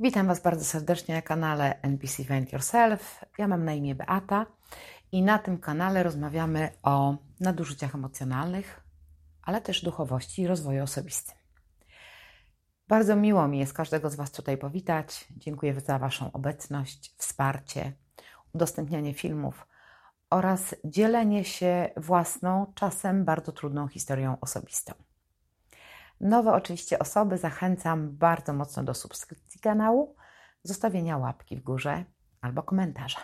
Witam Was bardzo serdecznie na kanale NPC Find Yourself. Ja mam na imię Beata i na tym kanale rozmawiamy o nadużyciach emocjonalnych, ale też duchowości i rozwoju osobistym. Bardzo miło mi jest każdego z Was tutaj powitać. Dziękuję za Waszą obecność, wsparcie, udostępnianie filmów oraz dzielenie się własną, czasem bardzo trudną historią osobistą. Nowe oczywiście osoby zachęcam bardzo mocno do subskrypcji kanału, zostawienia łapki w górze albo komentarza.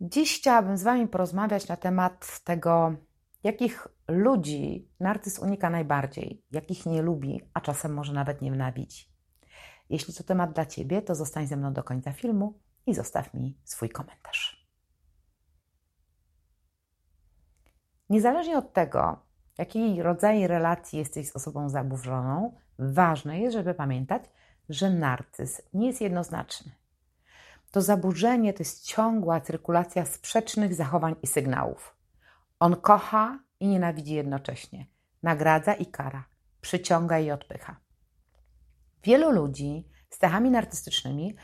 Dziś chciałabym z Wami porozmawiać na temat tego, jakich ludzi narcyz unika najbardziej, jakich nie lubi, a czasem może nawet nienawidzi. Jeśli to temat dla Ciebie, to zostań ze mną do końca filmu i zostaw mi swój komentarz. Niezależnie od tego, jakiej rodzaju relacji jesteś z osobą zaburzoną, ważne jest, żeby pamiętać, że narcyz nie jest jednoznaczny. To zaburzenie to jest ciągła cyrkulacja sprzecznych zachowań i sygnałów. On kocha i nienawidzi jednocześnie, nagradza i kara, przyciąga i odpycha. Wielu ludzi z cechami narcystycznymi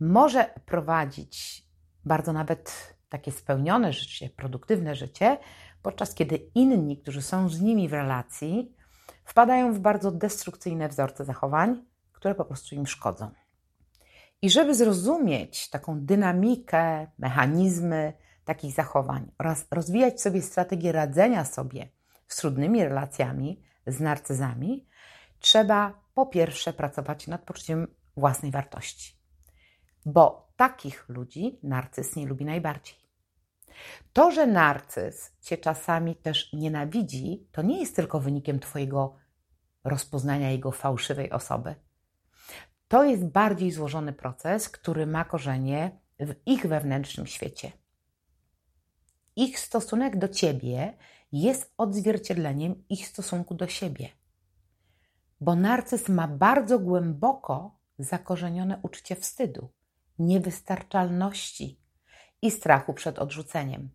może prowadzić bardzo nawet takie spełnione życie, produktywne życie, podczas kiedy inni, którzy są z nimi w relacji, wpadają w bardzo destrukcyjne wzorce zachowań, które po prostu im szkodzą. I żeby zrozumieć taką dynamikę, mechanizmy takich zachowań oraz rozwijać sobie strategię radzenia sobie z trudnymi relacjami z narcyzami, trzeba po pierwsze pracować nad poczuciem własnej wartości. Bo takich ludzi narcyz nie lubi najbardziej. To, że narcyz cię czasami też nienawidzi, to nie jest tylko wynikiem twojego rozpoznania jego fałszywej osoby. To jest bardziej złożony proces, który ma korzenie w ich wewnętrznym świecie. Ich stosunek do ciebie jest odzwierciedleniem ich stosunku do siebie. Bo narcyz ma bardzo głęboko zakorzenione uczucie wstydu, niewystarczalności, i strachu przed odrzuceniem.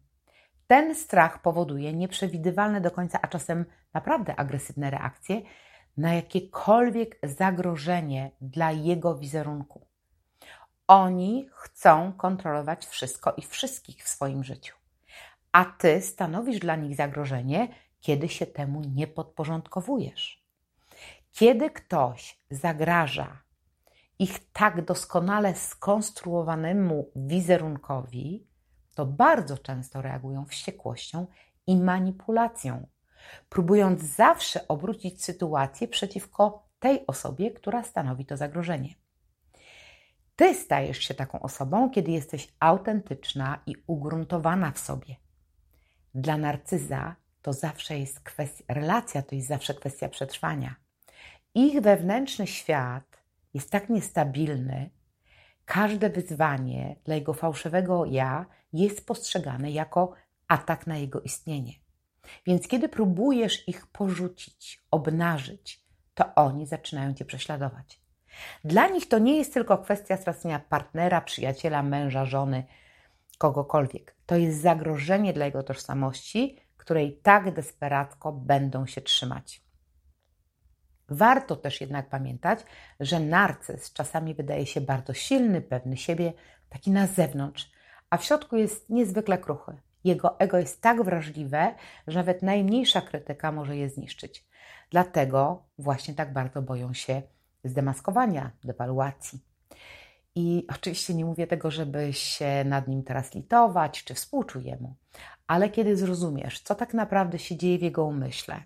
Ten strach powoduje nieprzewidywalne do końca, a czasem naprawdę agresywne reakcje na jakiekolwiek zagrożenie dla jego wizerunku. Oni chcą kontrolować wszystko i wszystkich w swoim życiu, a ty stanowisz dla nich zagrożenie, kiedy się temu nie podporządkowujesz. Kiedy ktoś zagraża ich tak doskonale skonstruowanemu wizerunkowi, to bardzo często reagują wściekłością i manipulacją, próbując zawsze obrócić sytuację przeciwko tej osobie, która stanowi to zagrożenie. Ty stajesz się taką osobą, kiedy jesteś autentyczna i ugruntowana w sobie. Dla narcyza to zawsze jest kwestia, relacja to jest zawsze kwestia przetrwania. Ich wewnętrzny świat jest tak niestabilny, każde wyzwanie dla jego fałszywego ja jest postrzegane jako atak na jego istnienie. Więc kiedy próbujesz ich porzucić, obnażyć, to oni zaczynają cię prześladować. Dla nich to nie jest tylko kwestia stracenia partnera, przyjaciela, męża, żony, kogokolwiek. To jest zagrożenie dla jego tożsamości, której tak desperacko będą się trzymać. Warto też jednak pamiętać, że narcyz czasami wydaje się bardzo silny, pewny siebie, taki na zewnątrz, a w środku jest niezwykle kruchy. Jego ego jest tak wrażliwe, że nawet najmniejsza krytyka może je zniszczyć. Dlatego właśnie tak bardzo boją się zdemaskowania, dewaluacji. I oczywiście nie mówię tego, żeby się nad nim teraz litować czy współczuję mu, ale kiedy zrozumiesz, co tak naprawdę się dzieje w jego umyśle,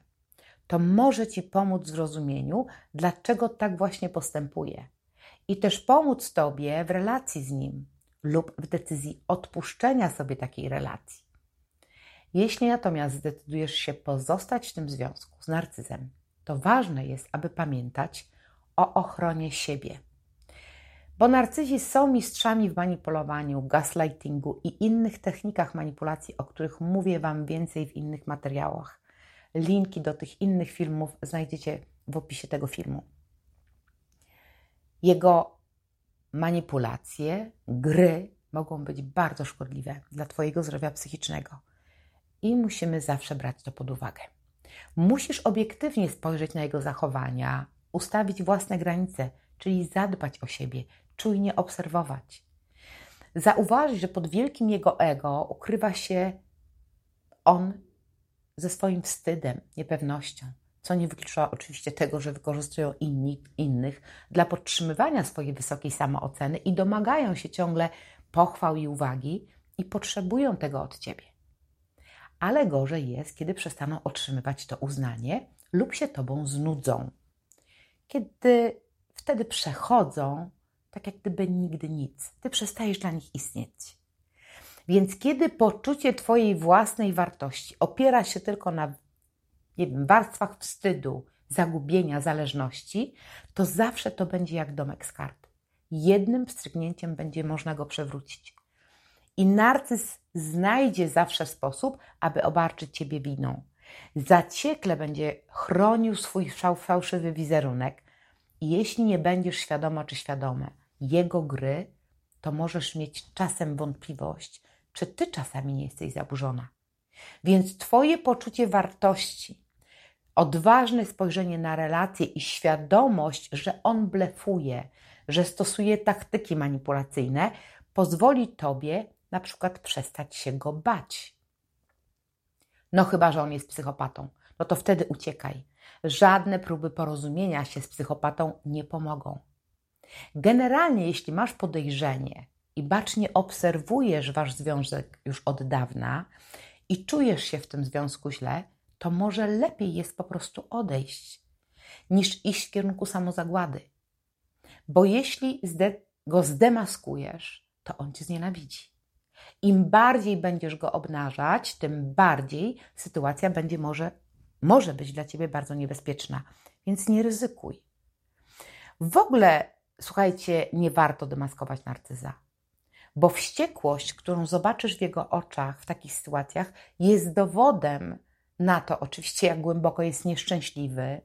to może Ci pomóc w zrozumieniu, dlaczego tak właśnie postępuje. I też pomóc Tobie w relacji z nim lub w decyzji odpuszczenia sobie takiej relacji. Jeśli natomiast zdecydujesz się pozostać w tym związku z narcyzem, to ważne jest, aby pamiętać o ochronie siebie. Bo narcyzi są mistrzami w manipulowaniu, gaslightingu i innych technikach manipulacji, o których mówię Wam więcej w innych materiałach. Linki do tych innych filmów znajdziecie w opisie tego filmu. Jego manipulacje, gry mogą być bardzo szkodliwe dla Twojego zdrowia psychicznego i musimy zawsze brać to pod uwagę. Musisz obiektywnie spojrzeć na jego zachowania, ustawić własne granice, czyli zadbać o siebie, czujnie obserwować. Zauważyć, że pod wielkim jego ego ukrywa się on ze swoim wstydem, niepewnością, co nie wyklucza oczywiście tego, że wykorzystują inni, innych dla podtrzymywania swojej wysokiej samooceny i domagają się ciągle pochwał i uwagi i potrzebują tego od ciebie. Ale gorzej jest, kiedy przestaną otrzymywać to uznanie lub się tobą znudzą. Kiedy wtedy przechodzą, tak jak gdyby nigdy nic, ty przestajesz dla nich istnieć. Więc kiedy poczucie Twojej własnej wartości opiera się tylko na nie wiem, warstwach wstydu, zagubienia, zależności, to zawsze to będzie jak domek z kart. Jednym wstrzygnięciem będzie można go przewrócić. I narcyz znajdzie zawsze sposób, aby obarczyć Ciebie winą. Zaciekle będzie chronił swój fałszywy wizerunek. Jeśli nie będziesz świadoma czy świadome jego gry, to możesz mieć czasem wątpliwość, czy Ty czasami nie jesteś zaburzona. Więc Twoje poczucie wartości, odważne spojrzenie na relacje i świadomość, że on blefuje, że stosuje taktyki manipulacyjne, pozwoli Tobie na przykład przestać się go bać. No chyba, że on jest psychopatą, no to wtedy uciekaj. Żadne próby porozumienia się z psychopatą nie pomogą. Generalnie, jeśli masz podejrzenie i bacznie obserwujesz wasz związek już od dawna i czujesz się w tym związku źle, to może lepiej jest po prostu odejść, niż iść w kierunku samozagłady. Bo jeśli go zdemaskujesz, to on cię znienawidzi. Im bardziej będziesz go obnażać, tym bardziej sytuacja będzie może, może być dla ciebie bardzo niebezpieczna. Więc nie ryzykuj. W ogóle, słuchajcie, nie warto demaskować narcyza, bo wściekłość, którą zobaczysz w jego oczach w takich sytuacjach, jest dowodem na to, oczywiście, jak głęboko jest nieszczęśliwy,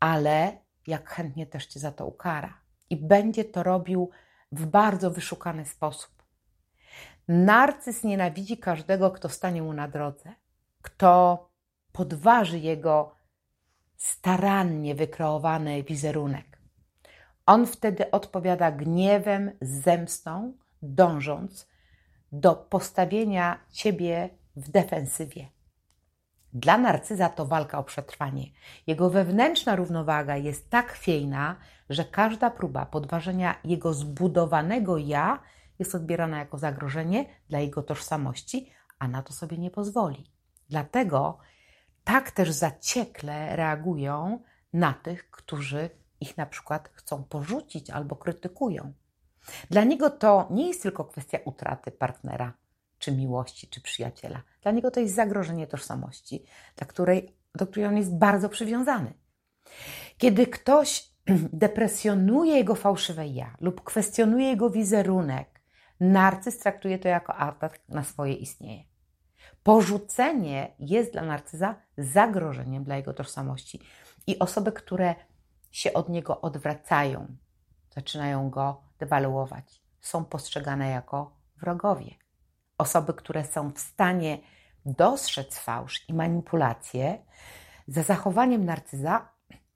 ale jak chętnie też cię za to ukara. I będzie to robił w bardzo wyszukany sposób. Narcyz nienawidzi każdego, kto stanie mu na drodze, kto podważy jego starannie wykreowany wizerunek. On wtedy odpowiada gniewem, zemstą, dążąc do postawienia ciebie w defensywie. Dla narcyza to walka o przetrwanie. Jego wewnętrzna równowaga jest tak chwiejna, że każda próba podważenia jego zbudowanego ja jest odbierana jako zagrożenie dla jego tożsamości, a na to sobie nie pozwoli. Dlatego tak też zaciekle reagują na tych, którzy ich na przykład chcą porzucić albo krytykują. Dla niego to nie jest tylko kwestia utraty partnera, czy miłości, czy przyjaciela. Dla niego to jest zagrożenie tożsamości, dla której, do której on jest bardzo przywiązany. Kiedy ktoś depresjonuje jego fałszywe ja lub kwestionuje jego wizerunek, narcyz traktuje to jako atak na swoje istnienie. Porzucenie jest dla narcyza zagrożeniem dla jego tożsamości i osoby, które się od niego odwracają, zaczynają go dewaluować, są postrzegane jako wrogowie. Osoby, które są w stanie dostrzec fałsz i manipulacje, za zachowaniem narcyza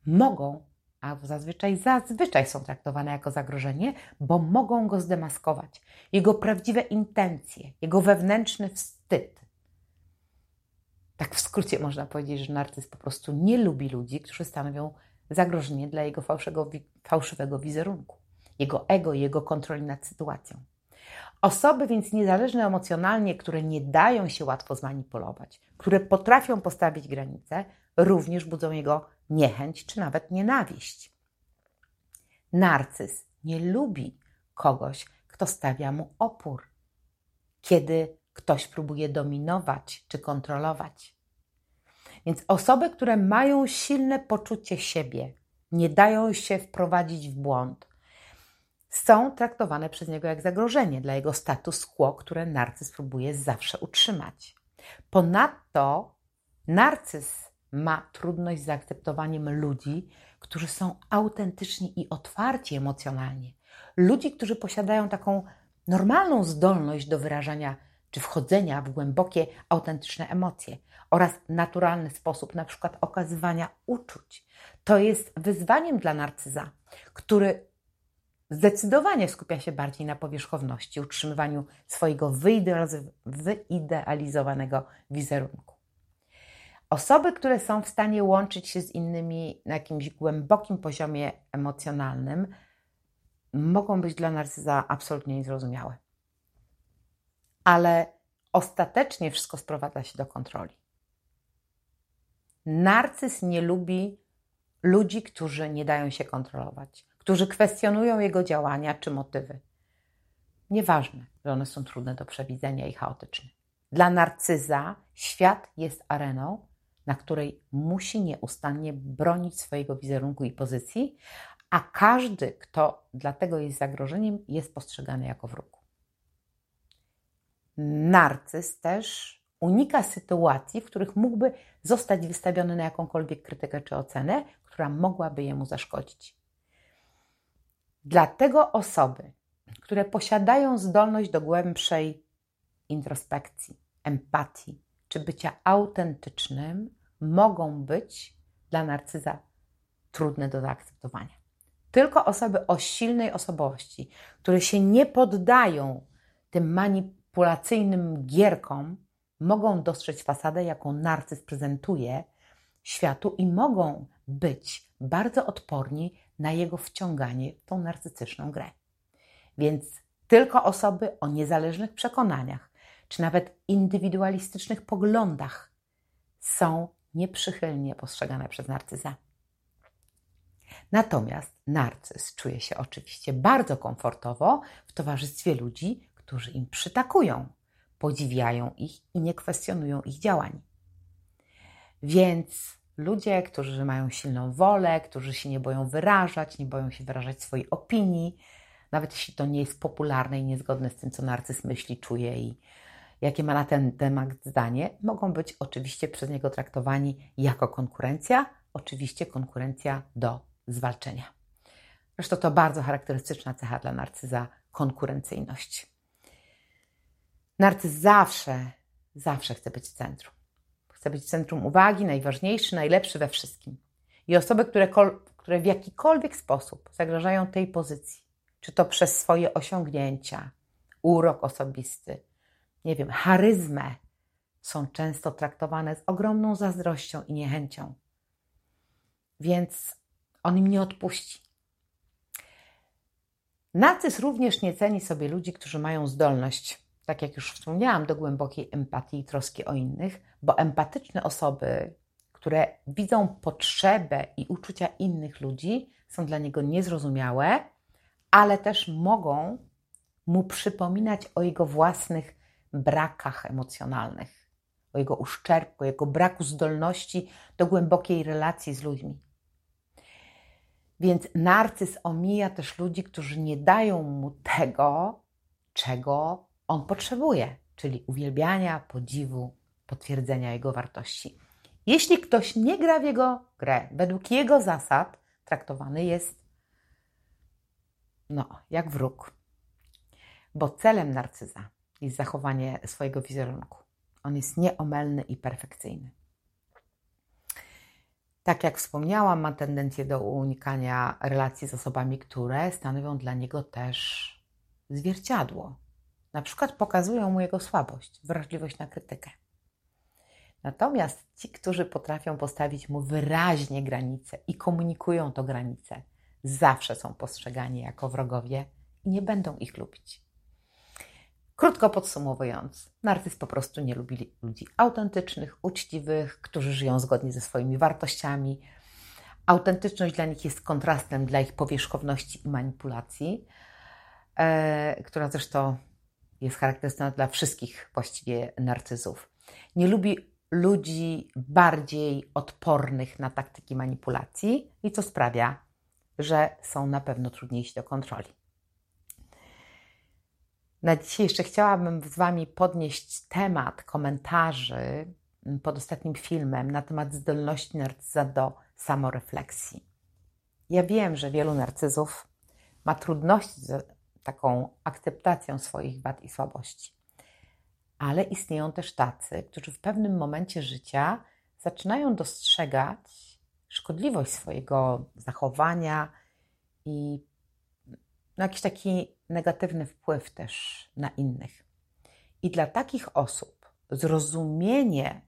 mogą, a zazwyczaj zazwyczaj są traktowane jako zagrożenie, bo mogą go zdemaskować. Jego prawdziwe intencje, jego wewnętrzny wstyd, tak w skrócie można powiedzieć, że narcyz po prostu nie lubi ludzi, którzy stanowią zagrożenie dla jego fałszywego, fałszywego wizerunku, jego ego i jego kontroli nad sytuacją. Osoby więc niezależne emocjonalnie, które nie dają się łatwo zmanipulować, które potrafią postawić granice, również budzą jego niechęć czy nawet nienawiść. Narcyz nie lubi kogoś, kto stawia mu opór, kiedy ktoś próbuje dominować czy kontrolować. Więc osoby, które mają silne poczucie siebie, nie dają się wprowadzić w błąd, są traktowane przez niego jak zagrożenie dla jego status quo, które narcyz próbuje zawsze utrzymać. Ponadto narcyz ma trudność z zaakceptowaniem ludzi, którzy są autentyczni i otwarci emocjonalnie. Ludzi, którzy posiadają taką normalną zdolność do wyrażania czy wchodzenia w głębokie, autentyczne emocje oraz naturalny sposób na przykład okazywania uczuć. To jest wyzwaniem dla narcyza, który zdecydowanie skupia się bardziej na powierzchowności, utrzymywaniu swojego wyidealizowanego wizerunku. Osoby, które są w stanie łączyć się z innymi na jakimś głębokim poziomie emocjonalnym, mogą być dla narcyza absolutnie niezrozumiałe. Ale ostatecznie wszystko sprowadza się do kontroli. Narcyz nie lubi ludzi, którzy nie dają się kontrolować, którzy kwestionują jego działania czy motywy. Nieważne, że one są trudne do przewidzenia i chaotyczne. Dla narcyza świat jest areną, na której musi nieustannie bronić swojego wizerunku i pozycji, a każdy, kto dlatego jest zagrożeniem, jest postrzegany jako wróg. Narcyz też unika sytuacji, w których mógłby zostać wystawiony na jakąkolwiek krytykę czy ocenę, która mogłaby jemu zaszkodzić. Dlatego osoby, które posiadają zdolność do głębszej introspekcji, empatii czy bycia autentycznym, mogą być dla narcyza trudne do zaakceptowania. Tylko osoby o silnej osobowości, które się nie poddają tym manipulacyjnym gierkom, mogą dostrzec fasadę, jaką narcyz prezentuje światu i mogą być bardzo odporni na jego wciąganie w tą narcystyczną grę. Więc tylko osoby o niezależnych przekonaniach, czy nawet indywidualistycznych poglądach są nieprzychylnie postrzegane przez narcyza. Natomiast narcyz czuje się oczywiście bardzo komfortowo w towarzystwie ludzi, którzy im przytakują, podziwiają ich i nie kwestionują ich działań. Więc ludzie, którzy mają silną wolę, którzy się nie boją wyrażać, nie boją się wyrażać swojej opinii, nawet jeśli to nie jest popularne i niezgodne z tym, co narcyz myśli, czuje i jakie ma na ten temat zdanie, mogą być oczywiście przez niego traktowani jako konkurencja, oczywiście konkurencja do zwalczenia. Zresztą to bardzo charakterystyczna cecha dla narcyza konkurencyjność. Narcyz zawsze, zawsze chce być w centrum. Chce być w centrum uwagi, najważniejszy, najlepszy we wszystkim. I osoby, które, które w jakikolwiek sposób zagrażają tej pozycji, czy to przez swoje osiągnięcia, urok osobisty, nie wiem, charyzmę, są często traktowane z ogromną zazdrością i niechęcią. Więc on im nie odpuści. Narcyz również nie ceni sobie ludzi, którzy mają zdolność, tak jak już wspomniałam, do głębokiej empatii i troski o innych, bo empatyczne osoby, które widzą potrzebę i uczucia innych ludzi, są dla niego niezrozumiałe, ale też mogą mu przypominać o jego własnych brakach emocjonalnych, o jego uszczerbku, jego braku zdolności do głębokiej relacji z ludźmi. Więc narcyz omija też ludzi, którzy nie dają mu tego, czego on potrzebuje, czyli uwielbiania, podziwu, potwierdzenia jego wartości. Jeśli ktoś nie gra w jego grę według jego zasad, traktowany jest no, jak wróg. Bo celem narcyza jest zachowanie swojego wizerunku. On jest nieomylny i perfekcyjny. Tak jak wspomniałam, ma tendencję do unikania relacji z osobami, które stanowią dla niego też zwierciadło. Na przykład pokazują mu jego słabość, wrażliwość na krytykę. Natomiast ci, którzy potrafią postawić mu wyraźnie granice i komunikują to granice, zawsze są postrzegani jako wrogowie i nie będą ich lubić. Krótko podsumowując, narcyz po prostu nie lubi ludzi autentycznych, uczciwych, którzy żyją zgodnie ze swoimi wartościami. Autentyczność dla nich jest kontrastem dla ich powierzchowności i manipulacji, e, która zresztą jest charakterystyczna dla wszystkich właściwie narcyzów. Nie lubi ludzi bardziej odpornych na taktyki manipulacji i co sprawia, że są na pewno trudniejsi do kontroli. Na dzisiaj jeszcze chciałabym z Wami podnieść temat komentarzy pod ostatnim filmem na temat zdolności narcyza do samorefleksji. Ja wiem, że wielu narcyzów ma trudności taką akceptacją swoich wad i słabości, ale istnieją też tacy, którzy w pewnym momencie życia zaczynają dostrzegać szkodliwość swojego zachowania i no, jakiś taki negatywny wpływ też na innych. I dla takich osób zrozumienie,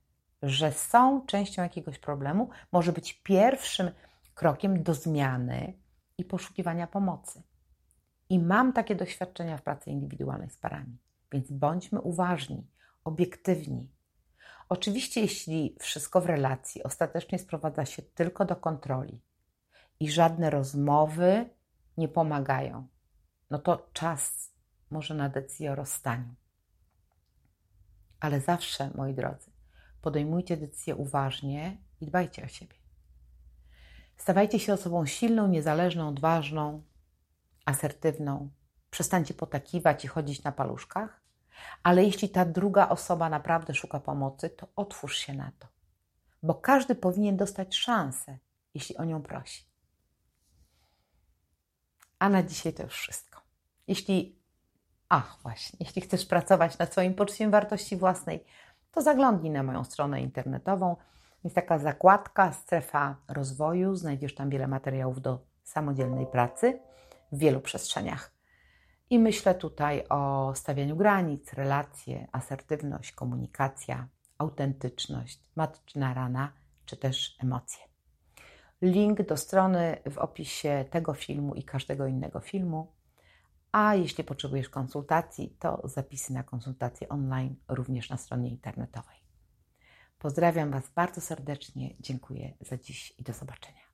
że są częścią jakiegoś problemu, może być pierwszym krokiem do zmiany i poszukiwania pomocy. I mam takie doświadczenia w pracy indywidualnej z parami, więc bądźmy uważni, obiektywni. Oczywiście, jeśli wszystko w relacji ostatecznie sprowadza się tylko do kontroli i żadne rozmowy nie pomagają, no to czas może na decyzję o rozstaniu. Ale zawsze, moi drodzy, podejmujcie decyzje uważnie i dbajcie o siebie. Stawajcie się osobą silną, niezależną, odważną, asertywną. Przestańcie potakiwać i chodzić na paluszkach. Ale jeśli ta druga osoba naprawdę szuka pomocy, to otwórz się na to, bo każdy powinien dostać szansę, jeśli o nią prosi. A na dzisiaj to już wszystko. Jeśli, ach właśnie, jeśli chcesz pracować nad swoim poczuciem wartości własnej, to zaglądnij na moją stronę internetową. Jest taka zakładka, strefa rozwoju. Znajdziesz tam wiele materiałów do samodzielnej pracy w wielu przestrzeniach. I myślę tutaj o stawianiu granic, relacje, asertywność, komunikacja, autentyczność, matczyna rana, czy też emocje. Link do strony w opisie tego filmu i każdego innego filmu. A jeśli potrzebujesz konsultacji, to zapisy na konsultacje online również na stronie internetowej. Pozdrawiam Was bardzo serdecznie, dziękuję za dziś i do zobaczenia.